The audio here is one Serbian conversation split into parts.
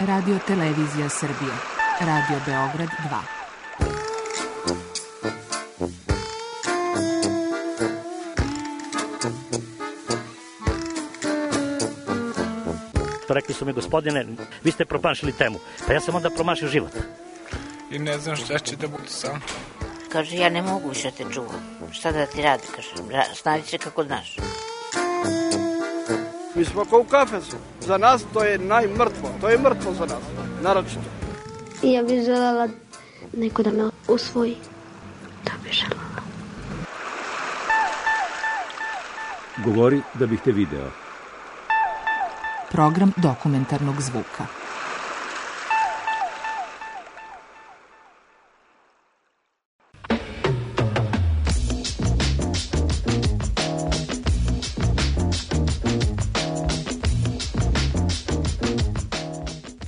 Radio Televizija Srbije. Radio Beograd 2. Rekli su mi, gospodine, vi ste promašili temu. Pa ja sam onda promašio život. I ne znam šta će da bude sam. Kaže, ja ne mogu više te čuvam. Šta da ti radi, kaže, snađi se kako znaš. Mi smo kao u kafesu. Za nas to je najmrtvo. To je mrtvo za nas. Naročito. I ja bih želela neko da me usvoji. To bih želela. Govori da bih te video. Program dokumentarnog zvuka.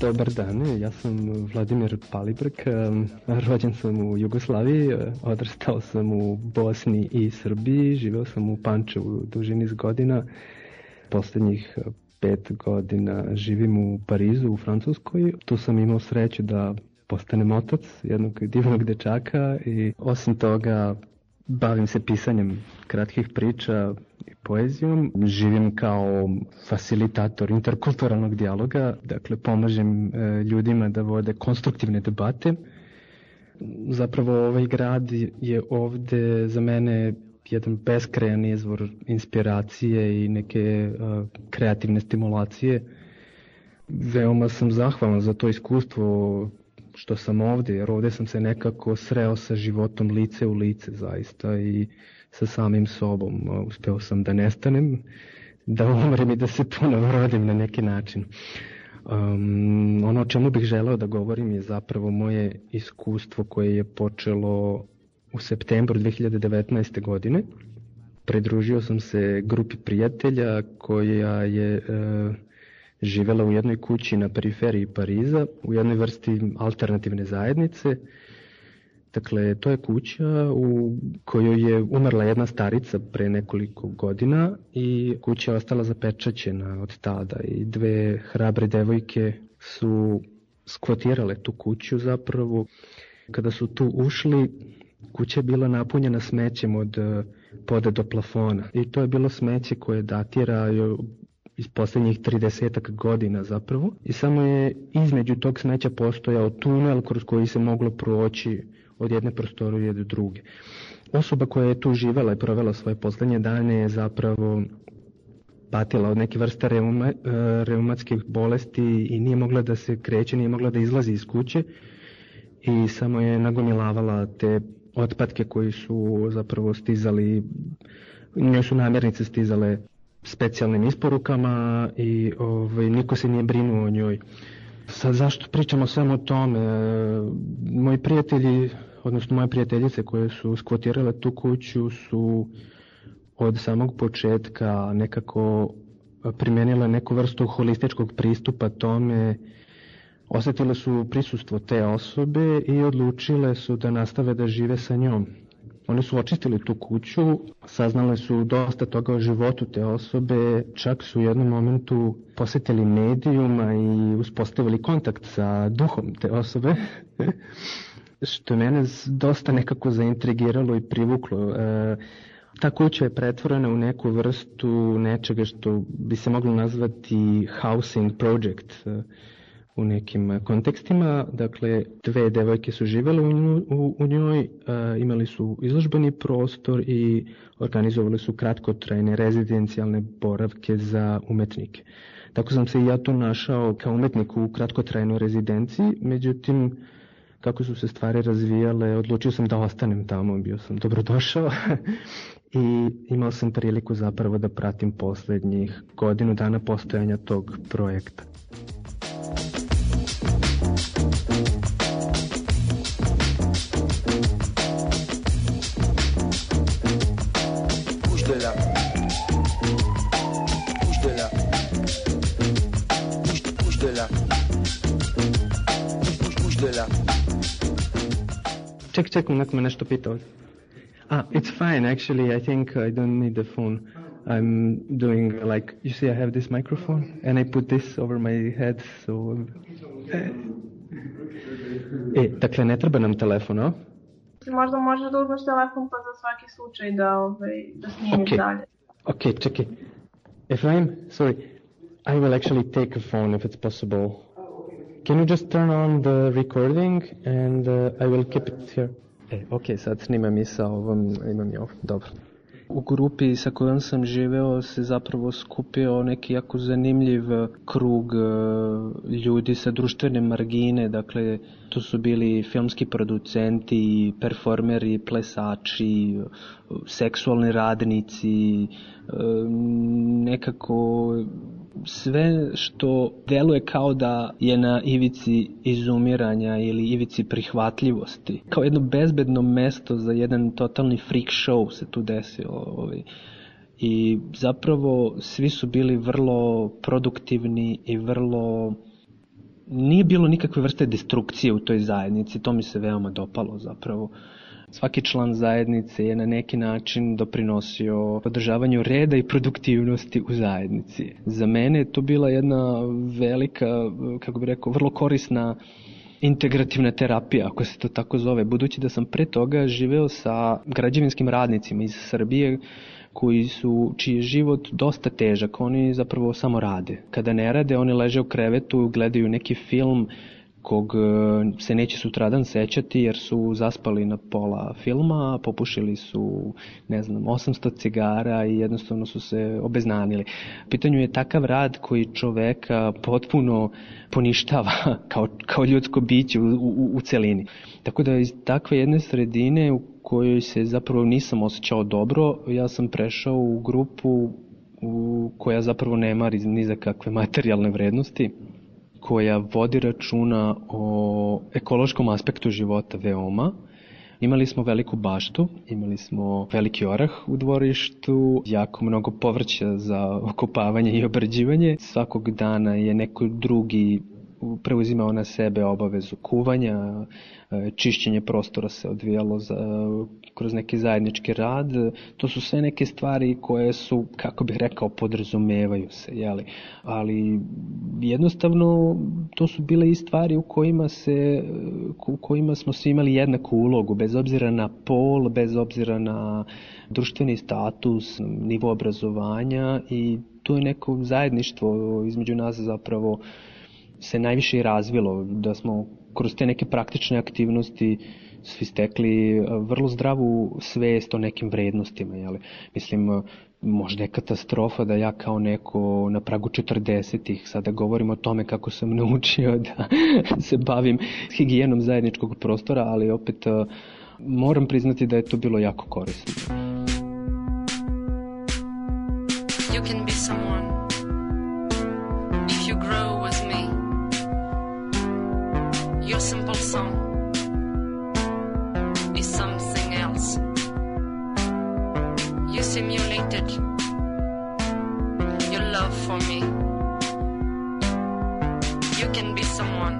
Dobar dan, ja sam Vladimir Palibrk, rođen sam u Jugoslaviji, e, odrastao sam u Bosni i Srbiji, živeo sam u Pančevu duži niz godina, poslednjih e, pet godina živim u Parizu, u Francuskoj. Tu sam imao sreću da postanem otac jednog divnog dečaka i osim toga bavim se pisanjem kratkih priča i poezijom. Živim kao facilitator interkulturalnog dijaloga, dakle pomažem e, ljudima da vode konstruktivne debate. Zapravo ovaj grad je ovde za mene jedan beskrajan izvor inspiracije i neke uh, kreativne stimulacije. Veoma sam zahvalan za to iskustvo što sam ovde, jer ovde sam se nekako sreo sa životom lice u lice zaista i sa samim sobom. Uh, Uspeo sam da nestanem, da umrem i da se ponovo rodim na neki način. Um, ono o čemu bih želeo da govorim je zapravo moje iskustvo koje je počelo u septembru 2019. godine. Pridružio sam se grupi prijatelja koja je e, živela u jednoj kući na periferiji Pariza, u jednoj vrsti alternativne zajednice. Dakle, to je kuća u kojoj je umrla jedna starica pre nekoliko godina i kuća je ostala zapečaćena od tada i dve hrabre devojke su skvotirale tu kuću zapravo. Kada su tu ušli, kuća je bila napunjena smećem od e, poda do plafona i to je bilo smeće koje datira iz poslednjih 30 godina zapravo i samo je između tog smeća postojao tunel kroz koji se moglo proći od jedne prostorije do druge. Osoba koja je tu živela i provela svoje poslednje dane je zapravo patila od neke vrste reuma, e, reumatskih bolesti i nije mogla da se kreće, nije mogla da izlazi iz kuće i samo je nagomilavala te otpadke koji su zapravo stizali, njoj su namirnice stizale specijalnim isporukama i ovaj, niko se nije brinuo o njoj. Sad zašto pričamo samo o tome? Moji prijatelji, odnosno moje prijateljice koje su skvotirale tu kuću su od samog početka nekako primenile neku vrstu holističkog pristupa tome Osetile su prisustvo te osobe i odlučile su da nastave da žive sa njom. Oni su očistili tu kuću, saznale su dosta toga o životu te osobe, čak su u jednom momentu posetili medijuma i uspostavili kontakt sa duhom te osobe, što je mene dosta nekako zaintrigiralo i privuklo. E, ta kuća je pretvorena u neku vrstu nečega što bi se moglo nazvati housing project. E, u nekim eh, kontekstima. Dakle, dve devojke su živele u, nju, u, u njoj, e, imali su izložbeni prostor i organizovali su kratkotrajne rezidencijalne boravke za umetnike. Tako sam se i ja tu našao kao umetnik u kratkotrajnoj rezidenciji, međutim, kako su se stvari razvijale, odlučio sam da ostanem tamo, bio sam dobrodošao i imao sam priliku zapravo da pratim poslednjih godinu dana postojanja tog projekta. Ček, ček, neko me nešto pitao. Ah, it's fine, actually, I think I don't need the phone. I'm doing like you see I have this microphone and I put this over my head so E, dakle ne treba nam telefon, a? Možda možeš da uzmeš telefon pa za svaki slučaj da, ovaj, da snimiš Okay. dalje. Okay, čekaj. If I'm sorry, I will actually take a phone if it's possible. Can you just turn on the recording and uh, I will keep it here. E, ok, sad snimam i sa ovom, imam i ovo, dobro. U grupi sa kojom sam živeo se zapravo skupio neki jako zanimljiv krug e, ljudi sa društvene margine, dakle tu su bili filmski producenti, performeri, plesači, seksualni radnici, e, nekako sve što deluje kao da je na ivici izumiranja ili ivici prihvatljivosti. Kao jedno bezbedno mesto za jedan totalni freak show se tu desilo. Ovaj. I zapravo svi su bili vrlo produktivni i vrlo nije bilo nikakve vrste destrukcije u toj zajednici, to mi se veoma dopalo zapravo. Svaki član zajednice je na neki način doprinosio održavanju reda i produktivnosti u zajednici. Za mene je to bila jedna velika, kako bih rekao, vrlo korisna integrativna terapija, ako se to tako zove, budući da sam pre toga živeo sa građevinskim radnicima iz Srbije koji su, čiji je život dosta težak, oni zapravo samo rade. Kada ne rade, oni leže u krevetu, gledaju neki film kog e, se neće sutradan sećati jer su zaspali na pola filma, popušili su, ne znam, 800 cigara i jednostavno su se obeznanili. Pitanju je takav rad koji čoveka potpuno poništava kao, kao ljudsko biće u, u, u celini. Tako da iz takve jedne sredine u kojoj se zapravo nisam osjećao dobro, ja sam prešao u grupu u, koja zapravo nema ni za kakve materijalne vrednosti koja vodi računa o ekološkom aspektu života veoma. Imali smo veliku baštu, imali smo veliki orah u dvorištu, jako mnogo povrća za okopavanje i obrađivanje. Svakog dana je neko drugi preuzimao na sebe obavezu kuvanja, čišćenje prostora se odvijalo za, kroz neki zajednički rad. To su sve neke stvari koje su, kako bih rekao, podrazumevaju se, jeli? ali jednostavno to su bile i stvari u kojima, se, u kojima smo svi imali jednaku ulogu, bez obzira na pol, bez obzira na društveni status, nivo obrazovanja i to je neko zajedništvo između nas zapravo se najviše i razvilo, da smo kroz te neke praktične aktivnosti svi stekli vrlo zdravu svest o nekim vrednostima. Jeli? Mislim, možda je katastrofa da ja kao neko na pragu 40-ih sada govorim o tome kako sam naučio da se bavim higijenom zajedničkog prostora, ali opet moram priznati da je to bilo jako korisno. You can be someone simple song is something else. You simulated your love for me. You can be someone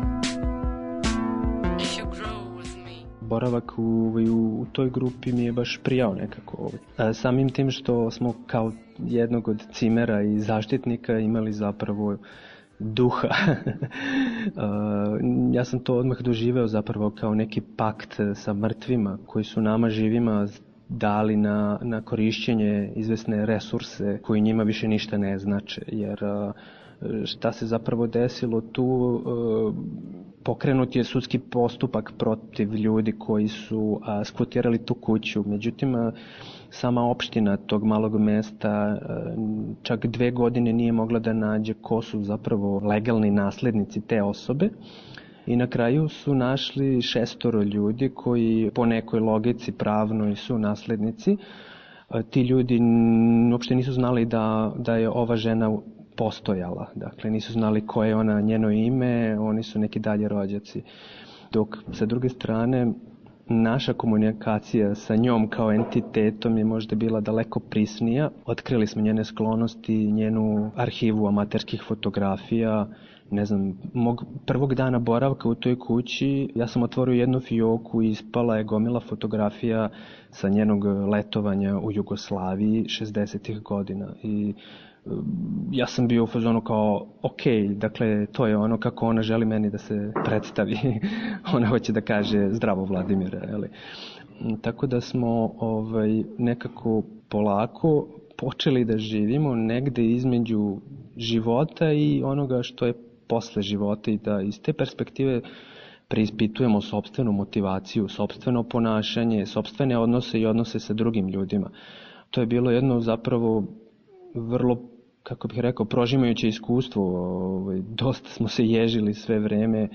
if you grow with me. boravak u, u, u toj grupi mi je baš prijao nekako. A, samim tim što smo kao jednog od cimera i zaštitnika imali zapravo duha. ja sam to odmah doživeo zapravo kao neki pakt sa mrtvima koji su nama živima dali na, na korišćenje izvesne resurse koji njima više ništa ne znače. Jer šta se zapravo desilo tu pokrenut je sudski postupak protiv ljudi koji su a, skvotirali tu kuću. Međutim, a, sama opština tog malog mesta a, čak dve godine nije mogla da nađe ko su zapravo legalni naslednici te osobe. I na kraju su našli šestoro ljudi koji po nekoj logici pravnoj su naslednici. Ti ljudi uopšte nisu znali da, da je ova žena postojala. Dakle, nisu znali koje je ona njeno ime, oni su neki dalje rođaci. Dok sa druge strane naša komunikacija sa njom kao entitetom je možda bila daleko prisnija. Otkrili smo njene sklonosti, njenu arhivu amaterskih fotografija, ne znam, mog prvog dana boravka u toj kući, ja sam otvorio jednu fioku i ispala je gomila fotografija sa njenog letovanja u Jugoslaviji 60. godina i ja sam bio u fazonu kao, ok, dakle, to je ono kako ona želi meni da se predstavi. ona hoće da kaže zdravo Vladimira, jeli. Tako da smo ovaj, nekako polako počeli da živimo negde između života i onoga što je posle života i da iz te perspektive preispitujemo sobstvenu motivaciju, sobstveno ponašanje, sobstvene odnose i odnose sa drugim ljudima. To je bilo jedno zapravo vrlo kako bih rekao, prožimajuće iskustvo. Ovaj, dosta smo se ježili sve vreme.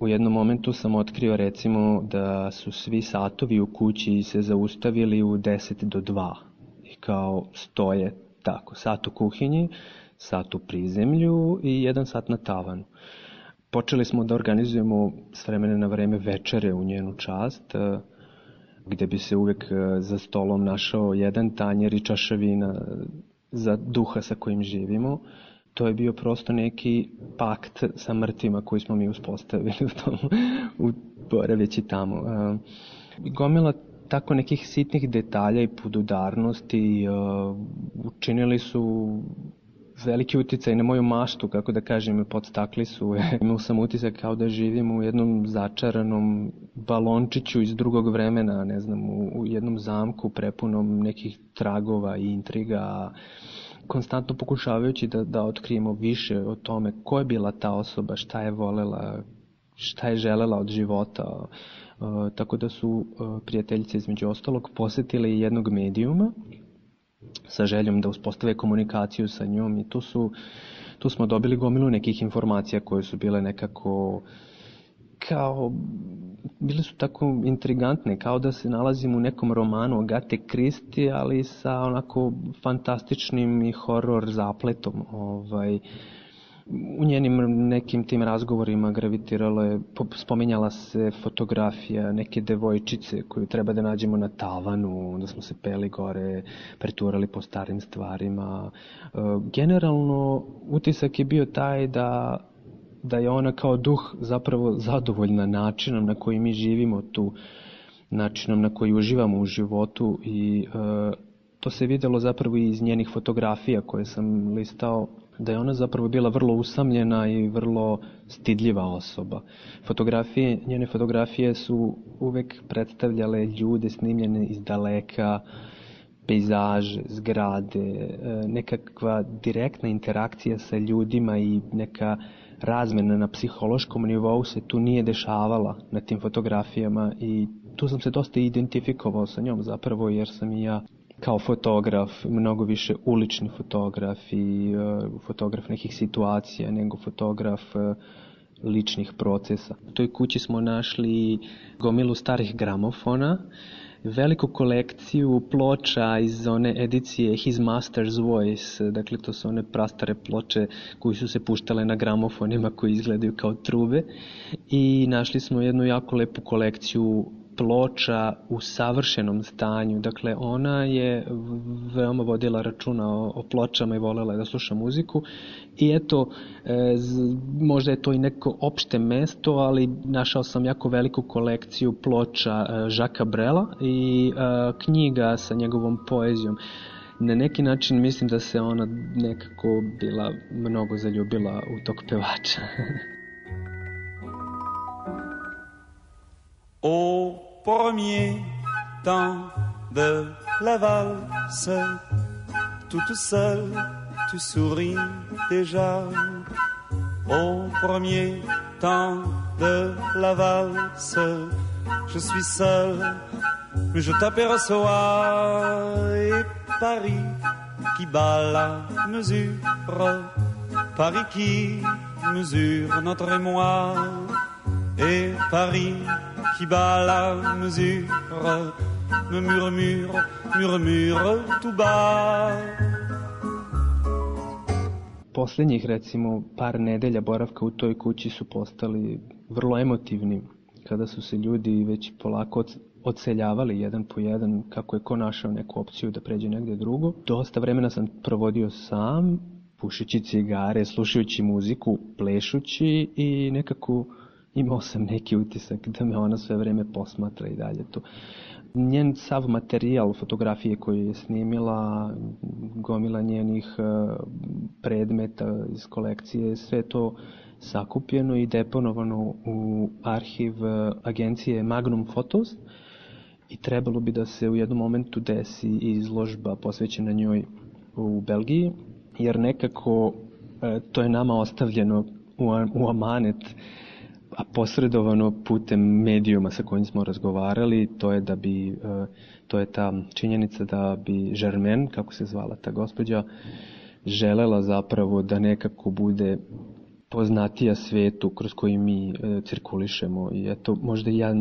U jednom momentu sam otkrio recimo da su svi satovi u kući se zaustavili u 10 do 2. I kao stoje tako, sat u kuhinji, sat u prizemlju i jedan sat na tavanu. Počeli smo da organizujemo s vremena na vreme večere u njenu čast, eh, gde bi se uvek eh, za stolom našao jedan tanjer i čaša vina za duha sa kojim živimo. To je bio prosto neki pakt sa mrtvima koji smo mi uspostavili u tom, u boraveći tamo. Gomila tako nekih sitnih detalja i podudarnosti učinili su veliki uticaj na moju maštu, kako da kažem, podstakli su. Imao sam utisak kao da živim u jednom začaranom balončiću iz drugog vremena, ne znam, u, jednom zamku prepunom nekih tragova i intriga, konstantno pokušavajući da, da otkrijemo više o tome ko je bila ta osoba, šta je volela, šta je želela od života. Tako da su prijateljice između ostalog posetile i jednog medijuma sa željom da uspostave komunikaciju sa njom i tu su tu smo dobili gomilu nekih informacija koje su bile nekako kao bile su tako intrigantne kao da se nalazimo u nekom romanu Agate Kristi ali sa onako fantastičnim i horor zapletom ovaj u njenim nekim tim razgovorima gravitiralo je, spominjala se fotografija neke devojčice koju treba da nađemo na tavanu, onda smo se peli gore, preturali po starim stvarima. E, generalno, utisak je bio taj da da je ona kao duh zapravo zadovoljna načinom na koji mi živimo tu, načinom na koji uživamo u životu i e, to se videlo zapravo i iz njenih fotografija koje sam listao da je ona zapravo bila vrlo usamljena i vrlo stidljiva osoba. Fotografije, njene fotografije su uvek predstavljale ljude snimljene iz daleka, pejzaže, zgrade, e, nekakva direktna interakcija sa ljudima i neka razmena na psihološkom nivou se tu nije dešavala na tim fotografijama i tu sam se dosta identifikovao sa njom zapravo jer sam i ja kao fotograf, mnogo više ulični fotograf i uh, fotograf nekih situacija nego fotograf uh, ličnih procesa. U toj kući smo našli gomilu starih gramofona, veliku kolekciju ploča iz one edicije His Master's Voice, dakle to su one prastare ploče koji su se puštale na gramofonima koji izgledaju kao trube i našli smo jednu jako lepu kolekciju ploča u savršenom stanju. Dakle, ona je veoma vodila računa o, o pločama i volela da sluša muziku. I eto, e, z, možda je to i neko opšte mesto, ali našao sam jako veliku kolekciju ploča e, Žaka Brela i e, knjiga sa njegovom poezijom. Na neki način mislim da se ona nekako bila mnogo zaljubila u tog pevača. Au premier temps de la valse, toute seule, tu souris déjà. Au premier temps de la valse, je suis seul, mais je t'aperçois. Et Paris qui bat la mesure, Paris qui mesure notre émoi, et Paris qui bat la mesure me murmure, murmure tout bas. Poslednjih recimo par nedelja boravka u toj kući su postali vrlo emotivni kada su se ljudi već polako od, odseljavali jedan po jedan, kako je ko našao neku opciju da pređe negde drugo. Dosta vremena sam provodio sam, pušući cigare, slušajući muziku, plešući i nekako imao sam neki utisak da me ona sve vreme posmatra i dalje tu. Njen sav materijal fotografije koju je snimila, gomila njenih e, predmeta iz kolekcije, sve to sakupljeno i deponovano u arhiv e, agencije Magnum Photos i trebalo bi da se u jednom momentu desi izložba posvećena njoj u Belgiji, jer nekako e, to je nama ostavljeno u, u amanet a posredovano putem medijuma sa kojim smo razgovarali, to je da bi, e, to je ta činjenica da bi Žermen, kako se zvala ta gospođa, želela zapravo da nekako bude poznatija svetu kroz koji mi e, cirkulišemo i eto možda ja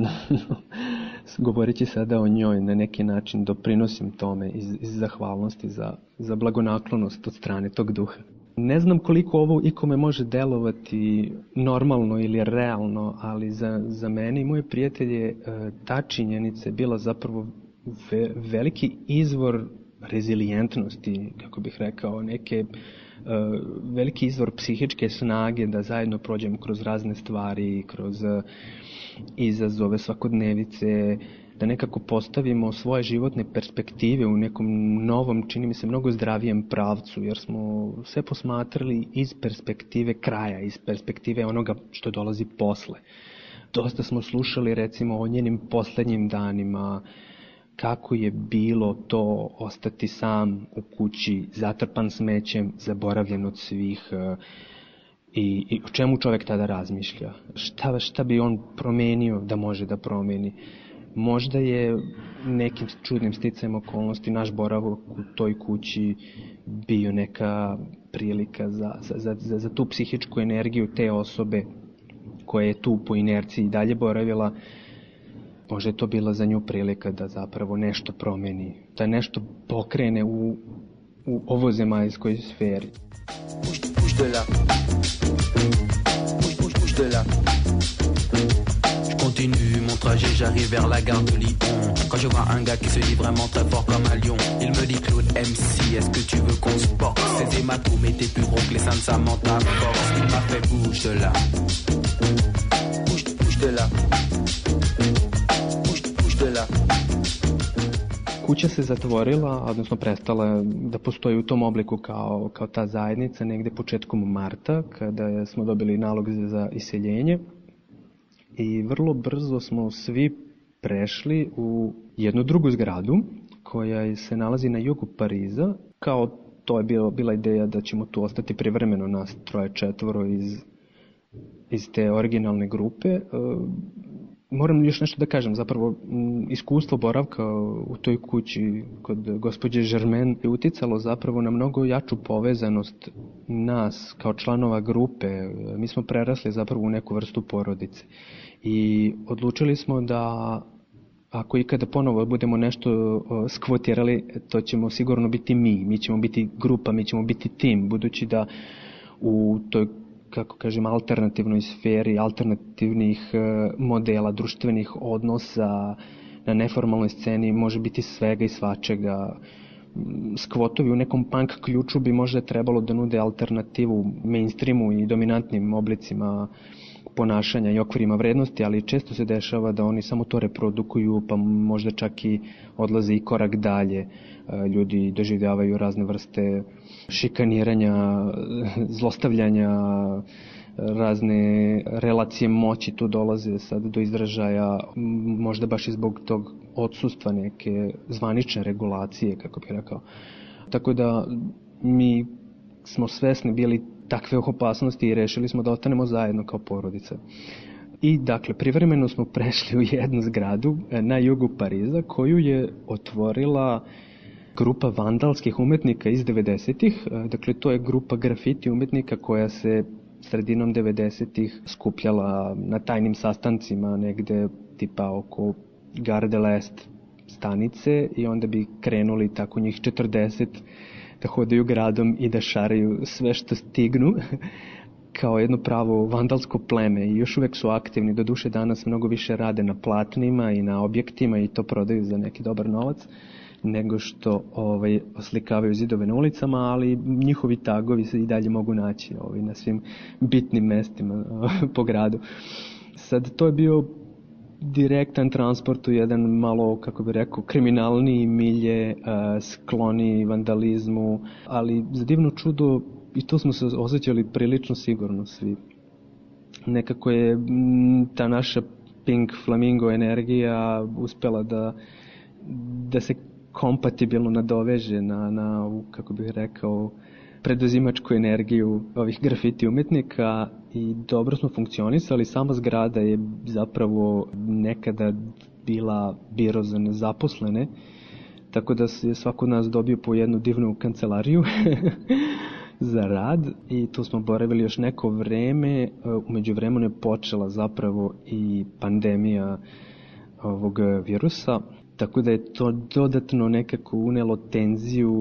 govoreći sada o njoj na neki način doprinosim tome iz, iz zahvalnosti za, za blagonaklonost od strane tog duha. Ne znam koliko ovo ikome može delovati normalno ili realno, ali za, za mene i moje prijatelje e, ta činjenica je bila zapravo ve, veliki izvor rezilijentnosti, kako bih rekao, neke uh, veliki izvor psihičke snage da zajedno prođemo kroz razne stvari, kroz izazove svakodnevice, da nekako postavimo svoje životne perspektive u nekom novom, čini mi se, mnogo zdravijem pravcu, jer smo sve posmatrali iz perspektive kraja, iz perspektive onoga što dolazi posle. Dosta smo slušali, recimo, o njenim poslednjim danima, kako je bilo to ostati sam u kući, zatrpan smećem, zaboravljen od svih, i, i o čemu čovek tada razmišlja. Šta, šta bi on promenio da može da promeni. Možda je nekim čudnim sticajem okolnosti naš boravak u toj kući bio neka prilika za, za, za, za tu psihičku energiju te osobe koja je tu po inerciji i dalje boravila, možda je to bila za nju prilika da zapravo nešto promeni, da nešto pokrene u, u ovozemaljskoj sferi. Puš, puš de continue mon trajet, j'arrive vers la gare de Lyon. Quand je vois un gars qui se dit vraiment très fort comme un lion, il me dit Claude MC, est-ce que tu veux qu'on se porte Ces hématomes étaient plus gros que les seins de Force. Il m'a fait bouge là. Bouge, bouge de là. Bouge, bouge de là. Kuća se zatvorila, odnosno prestala da postoji u tom obliku kao, kao ta zajednica negde početkom marta, kada smo dobili nalog za iseljenje i vrlo brzo smo svi prešli u jednu drugu zgradu koja se nalazi na jugu Pariza. Kao to je bila, bila ideja da ćemo tu ostati privremeno nas troje četvoro iz, iz te originalne grupe. E, moram još nešto da kažem, zapravo iskustvo boravka u toj kući kod gospođe Žermen je uticalo zapravo na mnogo jaču povezanost nas kao članova grupe. Mi smo prerasli zapravo u neku vrstu porodice i odlučili smo da ako ikada ponovo budemo nešto skvotirali, to ćemo sigurno biti mi, mi ćemo biti grupa, mi ćemo biti tim, budući da u toj kako kažem, alternativnoj sferi, alternativnih e, modela, društvenih odnosa na neformalnoj sceni može biti svega i svačega. Skvotovi u nekom punk ključu bi možda trebalo da nude alternativu mainstreamu i dominantnim oblicima ponašanja i okvirima vrednosti, ali često se dešava da oni samo to reprodukuju, pa možda čak i odlaze i korak dalje. E, ljudi doživljavaju razne vrste šikaniranja, zlostavljanja, razne relacije moći tu dolaze sad do izražaja, možda baš i zbog tog odsustva neke zvanične regulacije, kako bih rekao. Tako da mi smo svesni bili takve opasnosti i rešili smo da ostanemo zajedno kao porodica. I dakle, privremeno smo prešli u jednu zgradu e, na jugu Pariza koju je otvorila grupa vandalskih umetnika iz 90-ih. E, dakle, to je grupa grafiti umetnika koja se sredinom 90-ih skupljala na tajnim sastancima negde tipa oko Gare de l'Est stanice i onda bi krenuli tako njih 40 da hodaju gradom i da šaraju sve što stignu kao jedno pravo vandalsko pleme i još uvek su aktivni. Do duše danas mnogo više rade na platnima i na objektima i to prodaju za neki dobar novac nego što ovaj, oslikavaju zidove na ulicama, ali njihovi tagovi se i dalje mogu naći ovaj, na svim bitnim mestima po gradu. Sad, to je bio direktan transport u jedan malo, kako bi rekao, kriminalni milje, uh, skloni vandalizmu, ali za divno čudo i to smo se osjećali prilično sigurno svi. Nekako je ta naša Pink Flamingo energija uspela da, da se kompatibilno nadoveže na, na kako bih rekao, preduzimačku energiju ovih grafiti umetnika i dobro smo funkcionisali. Sama zgrada je zapravo nekada bila biro za nezaposlene, tako da je svako od nas dobio po jednu divnu kancelariju za rad i tu smo boravili još neko vreme. Umeđu vremenu je počela zapravo i pandemija ovog virusa Tako da je to dodatno nekako unelo tenziju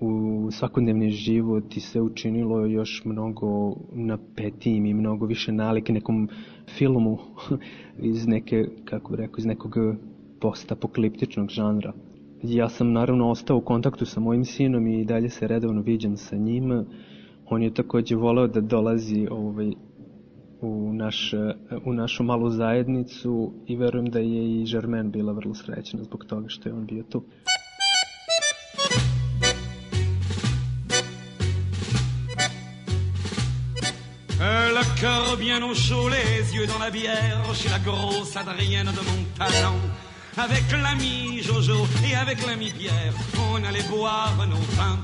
u svakodnevni život i sve učinilo još mnogo napetijim i mnogo više nalik nekom filmu iz neke, kako bih rekao, iz nekog postapokliptičnog žanra. Ja sam naravno ostao u kontaktu sa mojim sinom i dalje se redovno viđam sa njim. On je takođe voleo da dolazi ovaj, u, naš, u našu malu zajednicu i verujem da je i Žarmen bila vrlo srećna zbog toga što je on bio tu. Le cœur bien au chaud, les yeux dans la bière, chez la grosse Adrienne de mon talent. Avec l'ami Jojo et avec l'ami Pierre, on allait boire nos vins.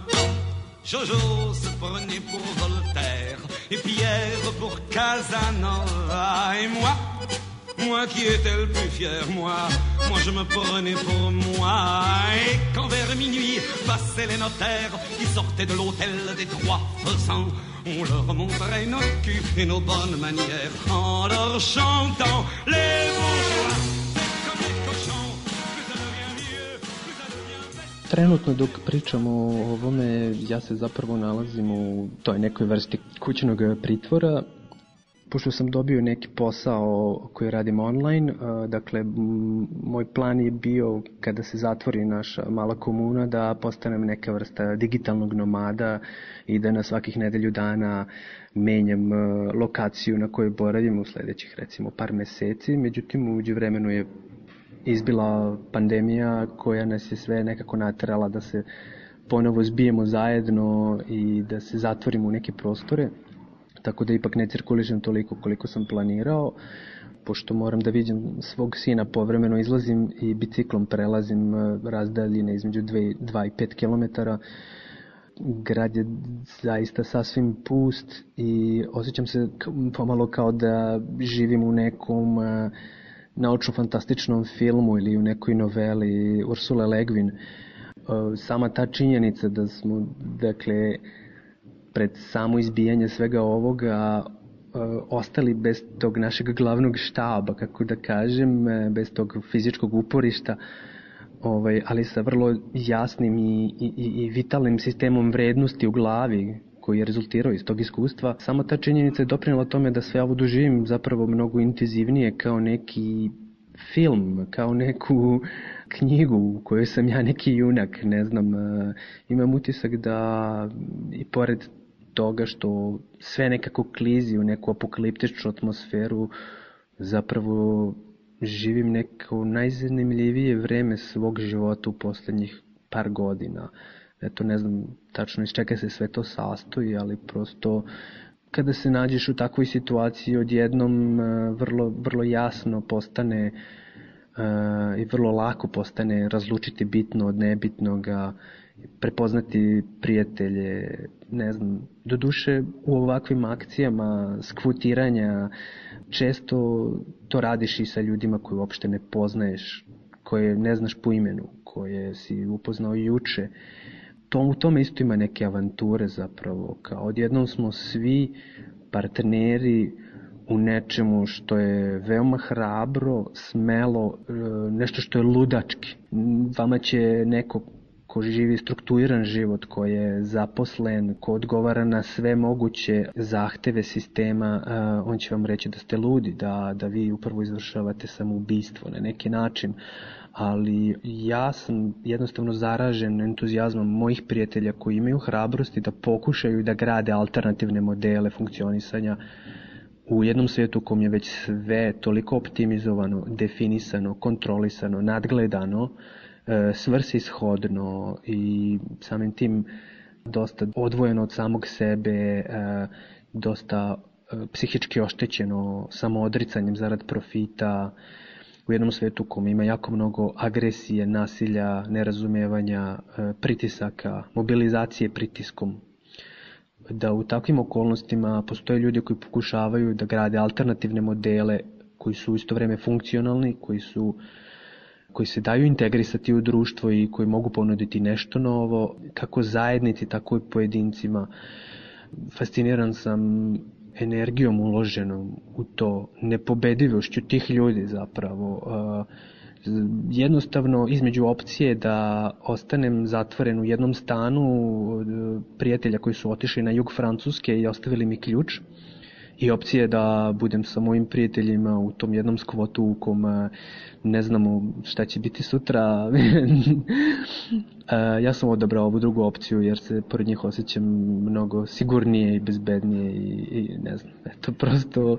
Jojo se prenait pour Voltaire et Pierre pour Casanova et moi, moi qui étais le plus fier, moi, moi je me prenais pour moi. Et quand vers minuit passaient les notaires qui sortaient de l'hôtel des trois faisans, on leur montrait nos culs et nos bonnes manières en leur chantant les bourgeois. Trenutno dok pričamo o ovome, ja se zapravo nalazim u toj nekoj vrsti kućnog pritvora, pošto sam dobio neki posao koji radim online, dakle, moj plan je bio kada se zatvori naša mala komuna da postanem neka vrsta digitalnog nomada i da na svakih nedelju dana menjam lokaciju na kojoj boravim u sledećih recimo par meseci, međutim uđe vremenu je izbila pandemija koja nas je sve nekako naterala da se ponovo zbijemo zajedno i da se zatvorimo u neke prostore, tako da ipak ne cirkulišem toliko koliko sam planirao, pošto moram da vidim svog sina povremeno izlazim i biciklom prelazim e, razdaljine između 2, 2 i 5 km. Grad je zaista sasvim pust i osjećam se pomalo kao da živim u nekom uh, naučno-fantastičnom filmu ili u nekoj noveli Ursula Le Guin, sama ta činjenica da smo, dakle, pred samo izbijanje svega ovoga ostali bez tog našeg glavnog štaba, kako da kažem, bez tog fizičkog uporišta, ovaj, ali sa vrlo jasnim i, i, i vitalnim sistemom vrednosti u glavi, koji je rezultirao iz tog iskustva, samo ta činjenica je doprinala tome da sve ovo doživim zapravo mnogo intenzivnije kao neki film, kao neku knjigu u kojoj sam ja neki junak, ne znam, e, imam utisak da i pored toga što sve nekako klizi u neku apokaliptičnu atmosferu, zapravo živim neko najzanimljivije vreme svog života u poslednjih par godina eto ne znam tačno iz čega se sve to sastoji, ali prosto kada se nađeš u takvoj situaciji odjednom e, vrlo, vrlo jasno postane uh, i vrlo lako postane razlučiti bitno od nebitnoga, prepoznati prijatelje, ne znam, do duše u ovakvim akcijama skvutiranja često to radiš i sa ljudima koje uopšte ne poznaješ, koje ne znaš po imenu, koje si upoznao juče to, u tome isto ima neke avanture zapravo, kao odjednom smo svi partneri u nečemu što je veoma hrabro, smelo, e, nešto što je ludački. Vama će neko ko živi struktuiran život, ko je zaposlen, ko odgovara na sve moguće zahteve sistema, uh, on će vam reći da ste ludi, da, da vi upravo izvršavate samoubistvo na neki način. Ali ja sam jednostavno zaražen entuzijazmom mojih prijatelja koji imaju hrabrosti da pokušaju da grade alternativne modele funkcionisanja u jednom svijetu kom je već sve toliko optimizovano, definisano, kontrolisano, nadgledano, e, svrsishodno i samim tim dosta odvojeno od samog sebe, e, dosta e, psihički oštećeno samoodricanjem zarad profita, u jednom svetu kom ima jako mnogo agresije, nasilja, nerazumevanja, pritisaka, mobilizacije pritiskom, da u takvim okolnostima postoje ljudi koji pokušavaju da grade alternativne modele koji su isto vreme funkcionalni, koji su koji se daju integrisati u društvo i koji mogu ponuditi nešto novo, kako zajednici, tako i pojedincima. Fasciniran sam energijom uloženom u to, nepobedivošću tih ljudi zapravo. Uh, jednostavno između opcije da ostanem zatvoren u jednom stanu prijatelja koji su otišli na jug Francuske i ostavili mi ključ i opcije da budem sa mojim prijateljima u tom jednom skvotu u kom e, ne znamo šta će biti sutra. E, ja sam odabrao ovu drugu opciju jer se pored njih osjećam mnogo sigurnije i bezbednije i, i ne znam, eto prosto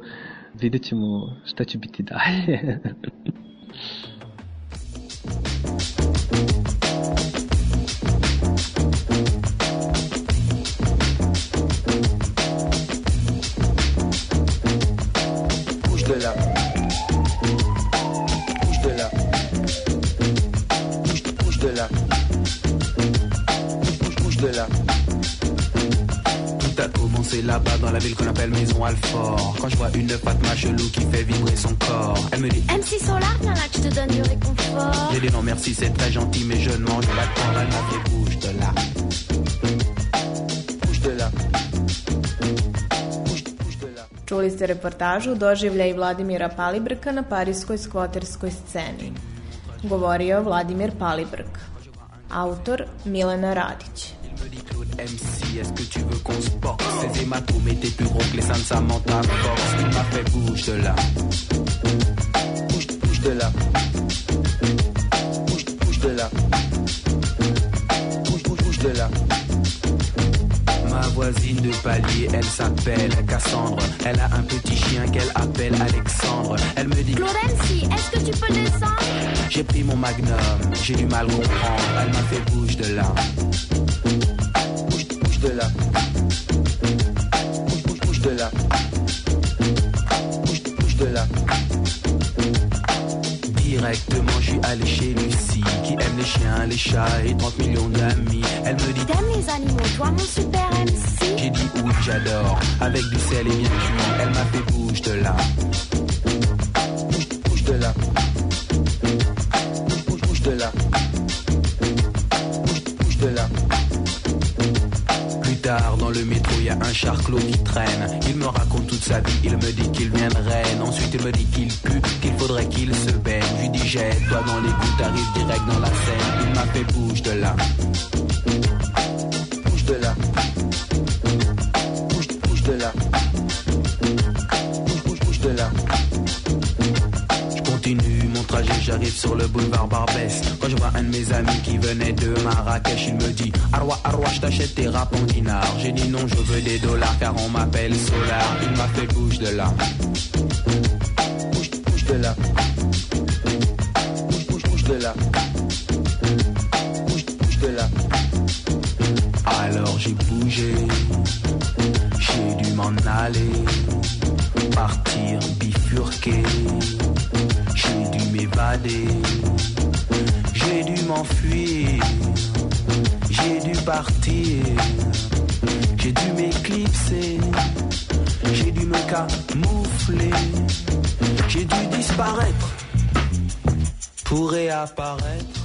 vidjet ćemo šta će biti dalje. là-bas dans la ville qu'on appelle Maison Alfort. Quand je vois une Fatma chelou qui fait vibrer son corps, elle me dit MC Solar, viens là que je te donne du réconfort. J'ai dit non merci, c'est très gentil, mais je ne mange pas de corps. Elle m'a fait bouge de là. Bouge de là. Čuli ste reportažu doživlja i Vladimira Palibrka na parijskoj skvoterskoj sceni. Govorio Vladimir Palibrk. Autor Milena Radić. MC, est-ce que tu veux qu'on se porte Ces hématomes étaient plus gros que les seins de Samantha Fox Il m'a fait bouge de là. Bouge, bouge de là. Bouge, bouge de là. Bouge, bouge, bouge de là. Ma voisine de palier, elle s'appelle Cassandre. Elle a un petit chien qu'elle appelle Alexandre. Elle me dit Florenci, est-ce que tu peux descendre? J'ai pris mon magnum, j'ai du mal comprendre. Elle m'a fait bouge de là chiens, les chats et 30 millions d'amis. Elle me dit T'aimes les animaux, toi mon super MC J'ai dit oui, j'adore. Avec du sel et bien cuit, elle m'a fait bouge de là. Bouge, bouge de là. Bouge, bouge de là. Un charclot qui traîne. Il me raconte toute sa vie, il me dit qu'il vient de Rennes. Ensuite, il me dit qu'il pue, qu'il faudrait qu'il se baigne. Je lui dis jette-toi dans les coups, t'arrives direct dans la scène. Il m'a fait bouge de là. J'arrive sur le boulevard Barbès. Quand je vois un de mes amis qui venait de Marrakech, il me dit Arwa, Arwa, je t'achète tes rap en. J'ai dit non, je veux des dollars car on m'appelle Solar. Il m'a fait bouge de là. Bouge, bouge de là. Bouge, bouge, bouge de là. Bouge, bouge de là. Alors j'ai bougé, j'ai dû m'en aller, partir bifurquer j'ai dû m'enfuir, j'ai dû partir, j'ai dû m'éclipser, j'ai dû me camoufler, j'ai dû disparaître. Pour réapparaître.